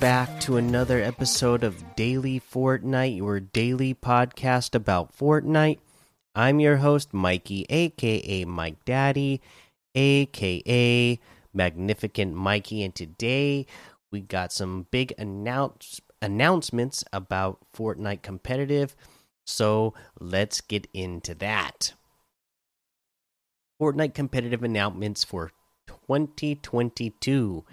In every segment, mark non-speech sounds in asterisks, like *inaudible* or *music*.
Back to another episode of Daily Fortnite, your daily podcast about Fortnite. I'm your host, Mikey, aka Mike Daddy, aka Magnificent Mikey, and today we got some big announce announcements about Fortnite competitive. So let's get into that. Fortnite competitive announcements for 2022.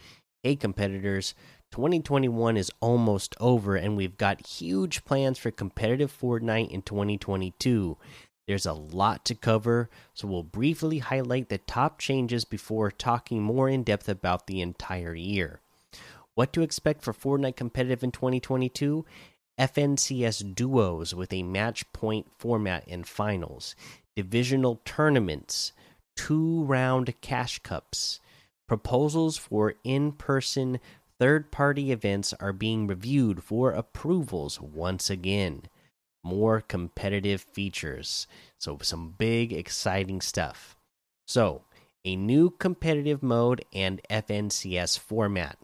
Hey, competitors, 2021 is almost over, and we've got huge plans for competitive Fortnite in 2022. There's a lot to cover, so we'll briefly highlight the top changes before talking more in depth about the entire year. What to expect for Fortnite competitive in 2022? FNCS duos with a match point format and finals, divisional tournaments, two round cash cups. Proposals for in person third party events are being reviewed for approvals once again. More competitive features. So, some big, exciting stuff. So, a new competitive mode and FNCS format.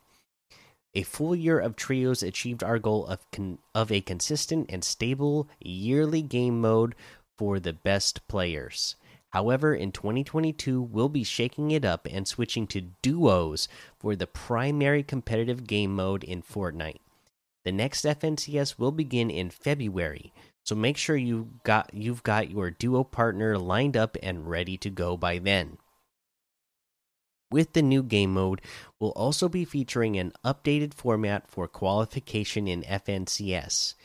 A full year of trios achieved our goal of of a consistent and stable yearly game mode for the best players. However, in 2022, we'll be shaking it up and switching to duos for the primary competitive game mode in Fortnite. The next FNCS will begin in February, so make sure you got you've got your duo partner lined up and ready to go by then. With the new game mode, we'll also be featuring an updated format for qualification in FNCS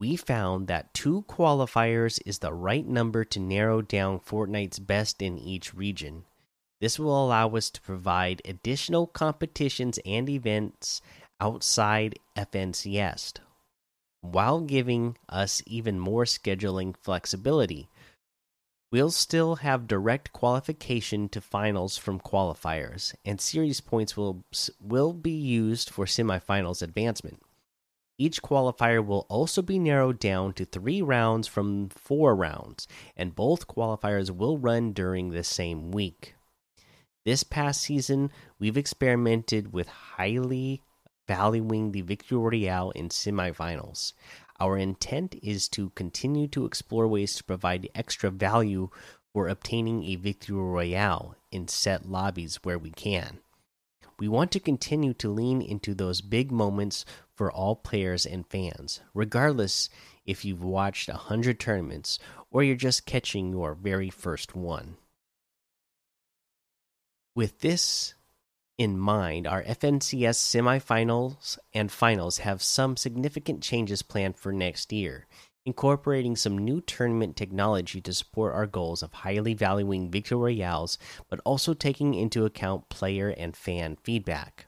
we found that two qualifiers is the right number to narrow down Fortnite's best in each region. This will allow us to provide additional competitions and events outside FNCS, while giving us even more scheduling flexibility. We'll still have direct qualification to finals from qualifiers, and series points will will be used for semifinals advancement. Each qualifier will also be narrowed down to three rounds from four rounds, and both qualifiers will run during the same week. This past season, we've experimented with highly valuing the Victory Royale in semifinals. Our intent is to continue to explore ways to provide extra value for obtaining a Victory Royale in set lobbies where we can. We want to continue to lean into those big moments for all players and fans, regardless if you've watched a hundred tournaments or you're just catching your very first one. With this in mind, our FNCS semifinals and finals have some significant changes planned for next year, incorporating some new tournament technology to support our goals of highly valuing victory royales, but also taking into account player and fan feedback.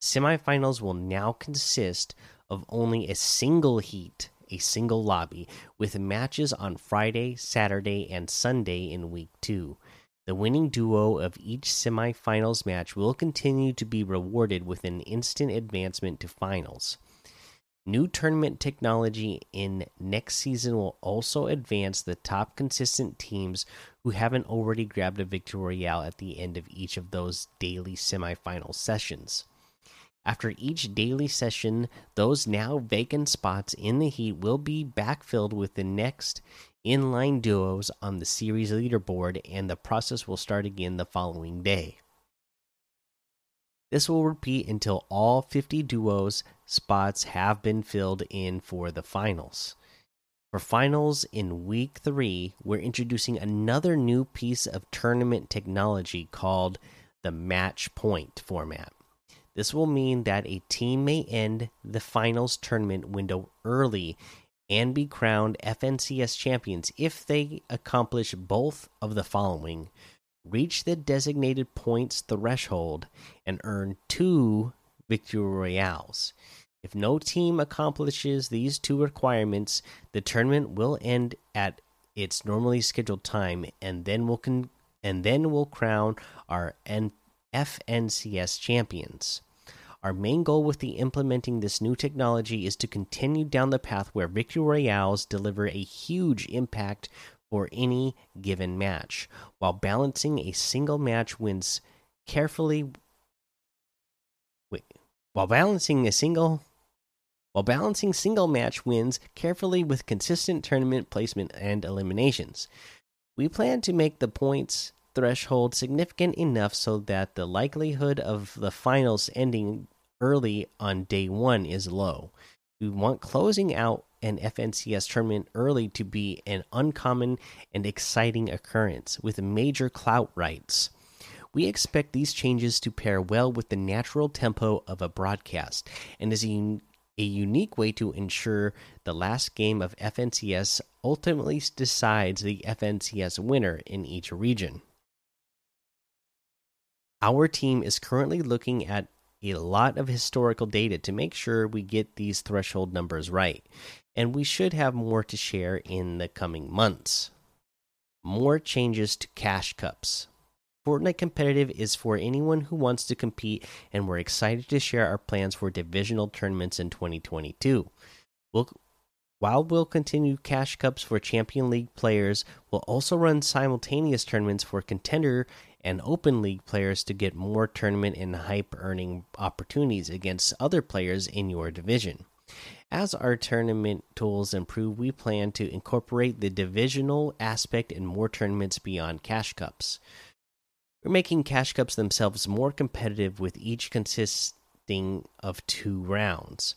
Semifinals will now consist of only a single heat, a single lobby, with matches on Friday, Saturday, and Sunday in week two. The winning duo of each semifinals match will continue to be rewarded with an instant advancement to finals. New tournament technology in next season will also advance the top consistent teams who haven't already grabbed a victory royale at the end of each of those daily semifinal sessions. After each daily session, those now vacant spots in the heat will be backfilled with the next inline duos on the series leaderboard, and the process will start again the following day. This will repeat until all 50 duos spots have been filled in for the finals. For finals in week three, we're introducing another new piece of tournament technology called the match point format. This will mean that a team may end the finals tournament window early and be crowned FNCS champions if they accomplish both of the following reach the designated points threshold and earn two victory royales. If no team accomplishes these two requirements, the tournament will end at its normally scheduled time, and then we'll and then we'll crown our N FNCS champions. Our main goal with the implementing this new technology is to continue down the path where victory royales deliver a huge impact for any given match, while balancing a single match wins carefully. Wait, while balancing a single while balancing single match wins carefully with consistent tournament placement and eliminations. We plan to make the points threshold significant enough so that the likelihood of the finals ending early on day one is low. We want closing out an FNCS tournament early to be an uncommon and exciting occurrence with major clout rights. We expect these changes to pair well with the natural tempo of a broadcast and is a, a unique way to ensure the last game of FNCS ultimately decides the FNCS winner in each region. Our team is currently looking at a lot of historical data to make sure we get these threshold numbers right, and we should have more to share in the coming months. More changes to cash cups. Fortnite Competitive is for anyone who wants to compete, and we're excited to share our plans for divisional tournaments in 2022. We'll, while we'll continue Cash Cups for Champion League players, we'll also run simultaneous tournaments for Contender and Open League players to get more tournament and hype earning opportunities against other players in your division. As our tournament tools improve, we plan to incorporate the divisional aspect in more tournaments beyond Cash Cups. We're making Cash Cups themselves more competitive with each consisting of two rounds,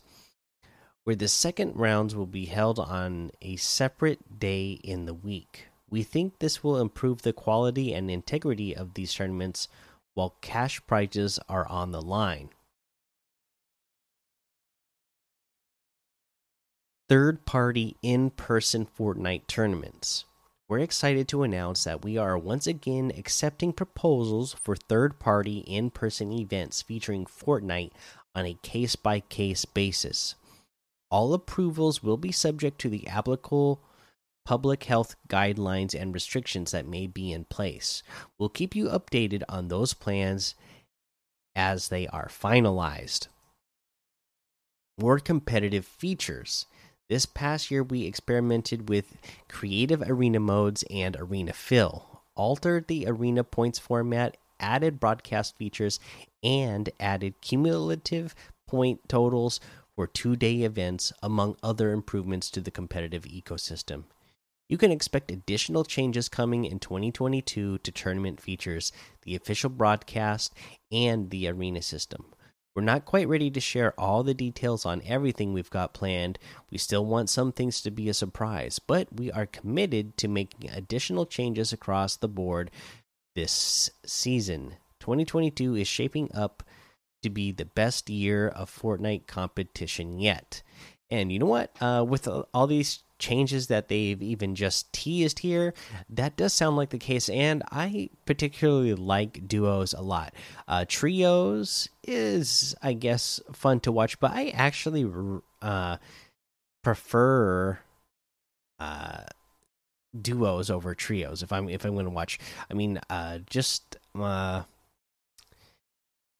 where the second rounds will be held on a separate day in the week. We think this will improve the quality and integrity of these tournaments while cash prizes are on the line. Third party in person Fortnite tournaments we're excited to announce that we are once again accepting proposals for third party in person events featuring Fortnite on a case by case basis. All approvals will be subject to the applicable public health guidelines and restrictions that may be in place. We'll keep you updated on those plans as they are finalized. More competitive features. This past year, we experimented with creative arena modes and arena fill, altered the arena points format, added broadcast features, and added cumulative point totals for two day events, among other improvements to the competitive ecosystem. You can expect additional changes coming in 2022 to tournament features, the official broadcast, and the arena system. We're not quite ready to share all the details on everything we've got planned. We still want some things to be a surprise, but we are committed to making additional changes across the board this season. 2022 is shaping up to be the best year of Fortnite competition yet. And you know what? Uh, with all these changes that they've even just teased here, that does sound like the case. And I particularly like duos a lot. Uh, trios is, I guess, fun to watch, but I actually uh, prefer uh, duos over trios if I'm if I'm going to watch. I mean, uh, just uh,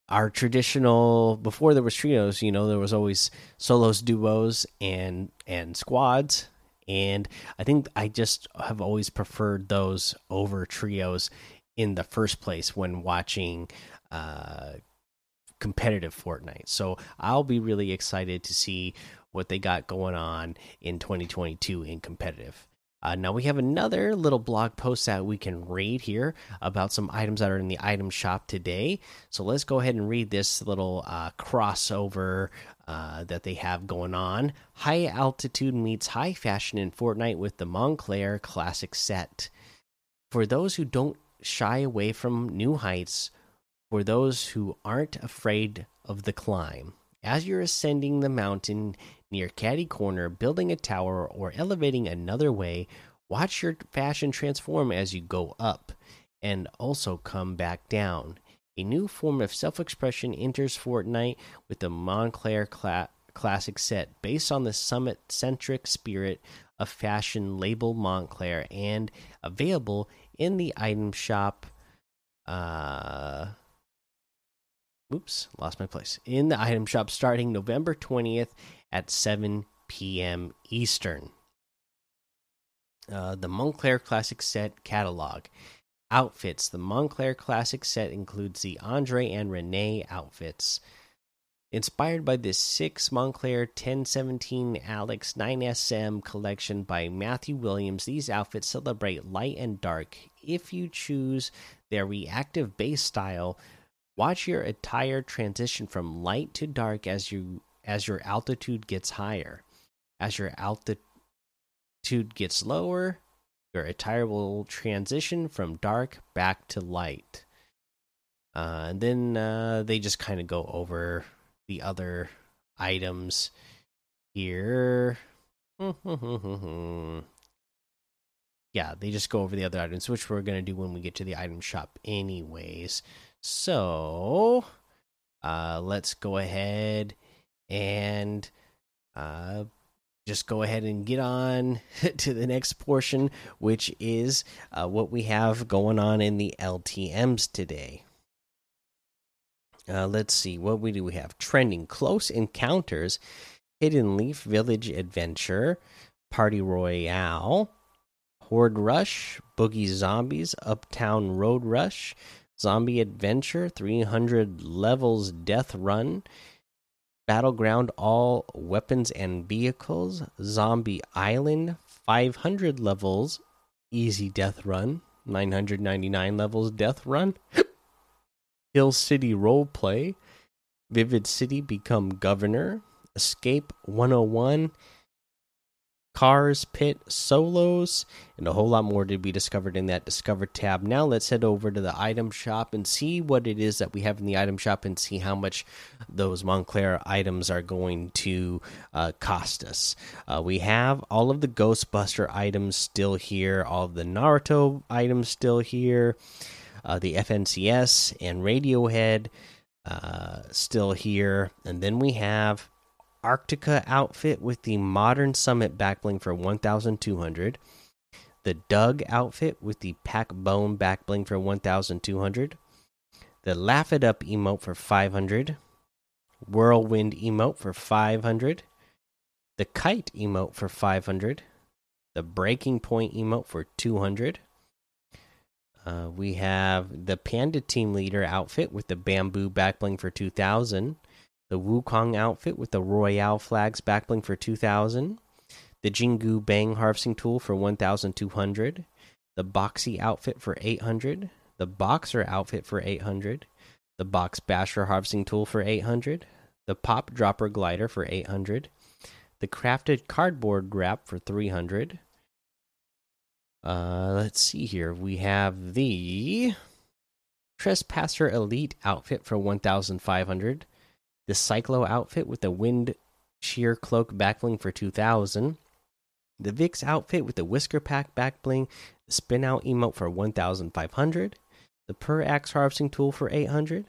our traditional before there was trios you know there was always solos duos and and squads and I think I just have always preferred those over trios in the first place when watching uh, competitive Fortnite. So I'll be really excited to see what they got going on in 2022 in competitive. Uh, now we have another little blog post that we can read here about some items that are in the item shop today. So let's go ahead and read this little uh, crossover uh, that they have going on. High altitude meets high fashion in Fortnite with the Moncler Classic Set. For those who don't shy away from new heights, for those who aren't afraid of the climb, as you're ascending the mountain near Catty Corner, building a tower, or elevating another way, watch your fashion transform as you go up and also come back down. A new form of self expression enters Fortnite with the Moncler Cla Classic set based on the summit centric spirit of fashion label Moncler and available in the item shop. Uh, oops, lost my place. In the item shop starting November 20th at 7 p.m. Eastern. Uh, the Moncler Classic Set catalog outfits. The Moncler Classic set includes the Andre and Renee outfits. Inspired by the 6 Moncler 1017 ALYX 9SM collection by Matthew Williams, these outfits celebrate light and dark. If you choose their reactive base style, watch your attire transition from light to dark as you as your altitude gets higher. As your altitude gets lower, your attire will transition from dark back to light. Uh, and then uh, they just kind of go over the other items here. *laughs* yeah, they just go over the other items, which we're going to do when we get to the item shop, anyways. So, uh, let's go ahead and uh, just go ahead and get on *laughs* to the next portion, which is uh, what we have going on in the LTMs today. Uh, let's see what we do. We have trending close encounters, hidden leaf village adventure, party royale, horde rush, boogie zombies, uptown road rush, zombie adventure, 300 levels death run, battleground all weapons and vehicles, zombie island, 500 levels. Easy death run, 999 levels death run. *laughs* Hill City Roleplay, Vivid City Become Governor, Escape 101, Cars Pit Solos, and a whole lot more to be discovered in that Discover tab. Now let's head over to the item shop and see what it is that we have in the item shop and see how much those Moncler items are going to uh, cost us. Uh, we have all of the Ghostbuster items still here, all of the Naruto items still here uh, the FNCS and Radiohead uh, still here, and then we have Arctica outfit with the Modern Summit backbling for 1,200. The Doug outfit with the Pack Bone backbling for 1,200. The Laugh It Up emote for 500. Whirlwind emote for 500. The Kite emote for 500. The Breaking Point emote for 200. Uh, we have the Panda Team Leader outfit with the bamboo backbling for 2000. The Wukong outfit with the Royale flags backbling for 2000. The Jingu Bang harvesting tool for 1200. The Boxy outfit for 800. The Boxer outfit for 800. The Box Basher harvesting tool for 800. The Pop Dropper glider for 800. The crafted cardboard wrap for 300 uh, let's see here. We have the Trespasser Elite outfit for 1,500. The Cyclo outfit with the Wind Sheer Cloak backbling for 2,000. The Vix outfit with the Whisker Pack backbling, the Spin Out emote for 1,500. The Per Axe Harvesting Tool for 800.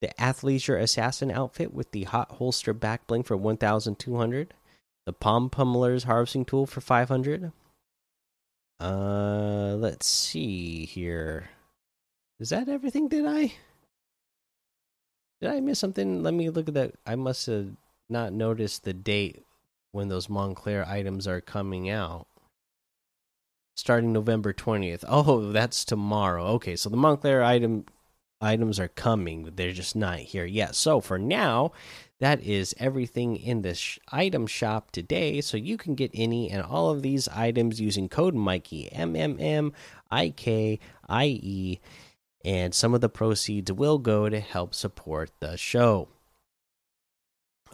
The Athleisure Assassin outfit with the Hot Holster backbling for 1,200. The Palm Pummeler's Harvesting Tool for 500 uh, let's see here. Is that everything? Did I? Did I miss something? Let me look at that. I must have not noticed the date when those Moncler items are coming out. Starting November 20th. Oh, that's tomorrow. Okay, so the Moncler item items are coming, they're just not here yet. So for now, that is everything in this item shop today. So you can get any and all of these items using code Mikey M M M I K I E, and some of the proceeds will go to help support the show.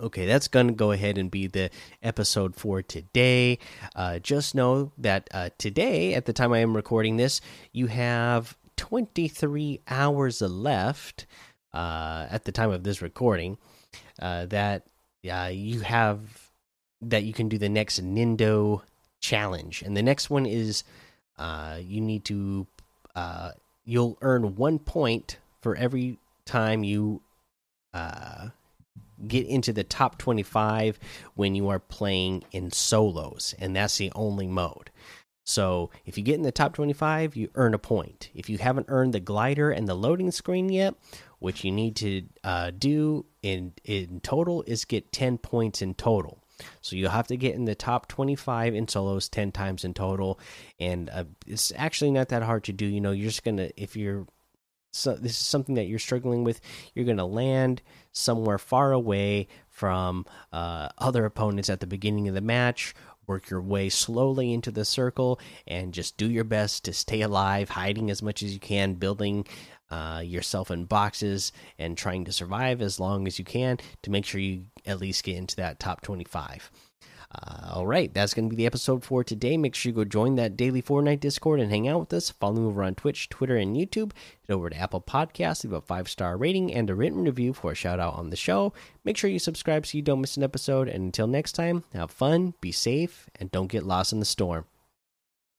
Okay, that's going to go ahead and be the episode for today. Uh, just know that uh, today, at the time I am recording this, you have 23 hours left uh, at the time of this recording uh, that you have that you can do the next Nindo challenge, and the next one is uh, you need to uh, you'll earn one point for every time you uh, get into the top 25 when you are playing in solos, and that's the only mode. So if you get in the top 25, you earn a point. If you haven't earned the glider and the loading screen yet, which you need to uh, do in in total is get 10 points in total. So you'll have to get in the top 25 in solos 10 times in total, and uh, it's actually not that hard to do. You know, you're just gonna if you're so this is something that you're struggling with, you're going to land somewhere far away from uh, other opponents at the beginning of the match. Work your way slowly into the circle and just do your best to stay alive, hiding as much as you can, building uh, yourself in boxes, and trying to survive as long as you can to make sure you at least get into that top 25. Uh, all right, that's going to be the episode for today. Make sure you go join that daily Fortnite Discord and hang out with us. Follow me over on Twitch, Twitter, and YouTube. Head over to Apple Podcasts, leave a five star rating and a written review for a shout out on the show. Make sure you subscribe so you don't miss an episode. And until next time, have fun, be safe, and don't get lost in the storm.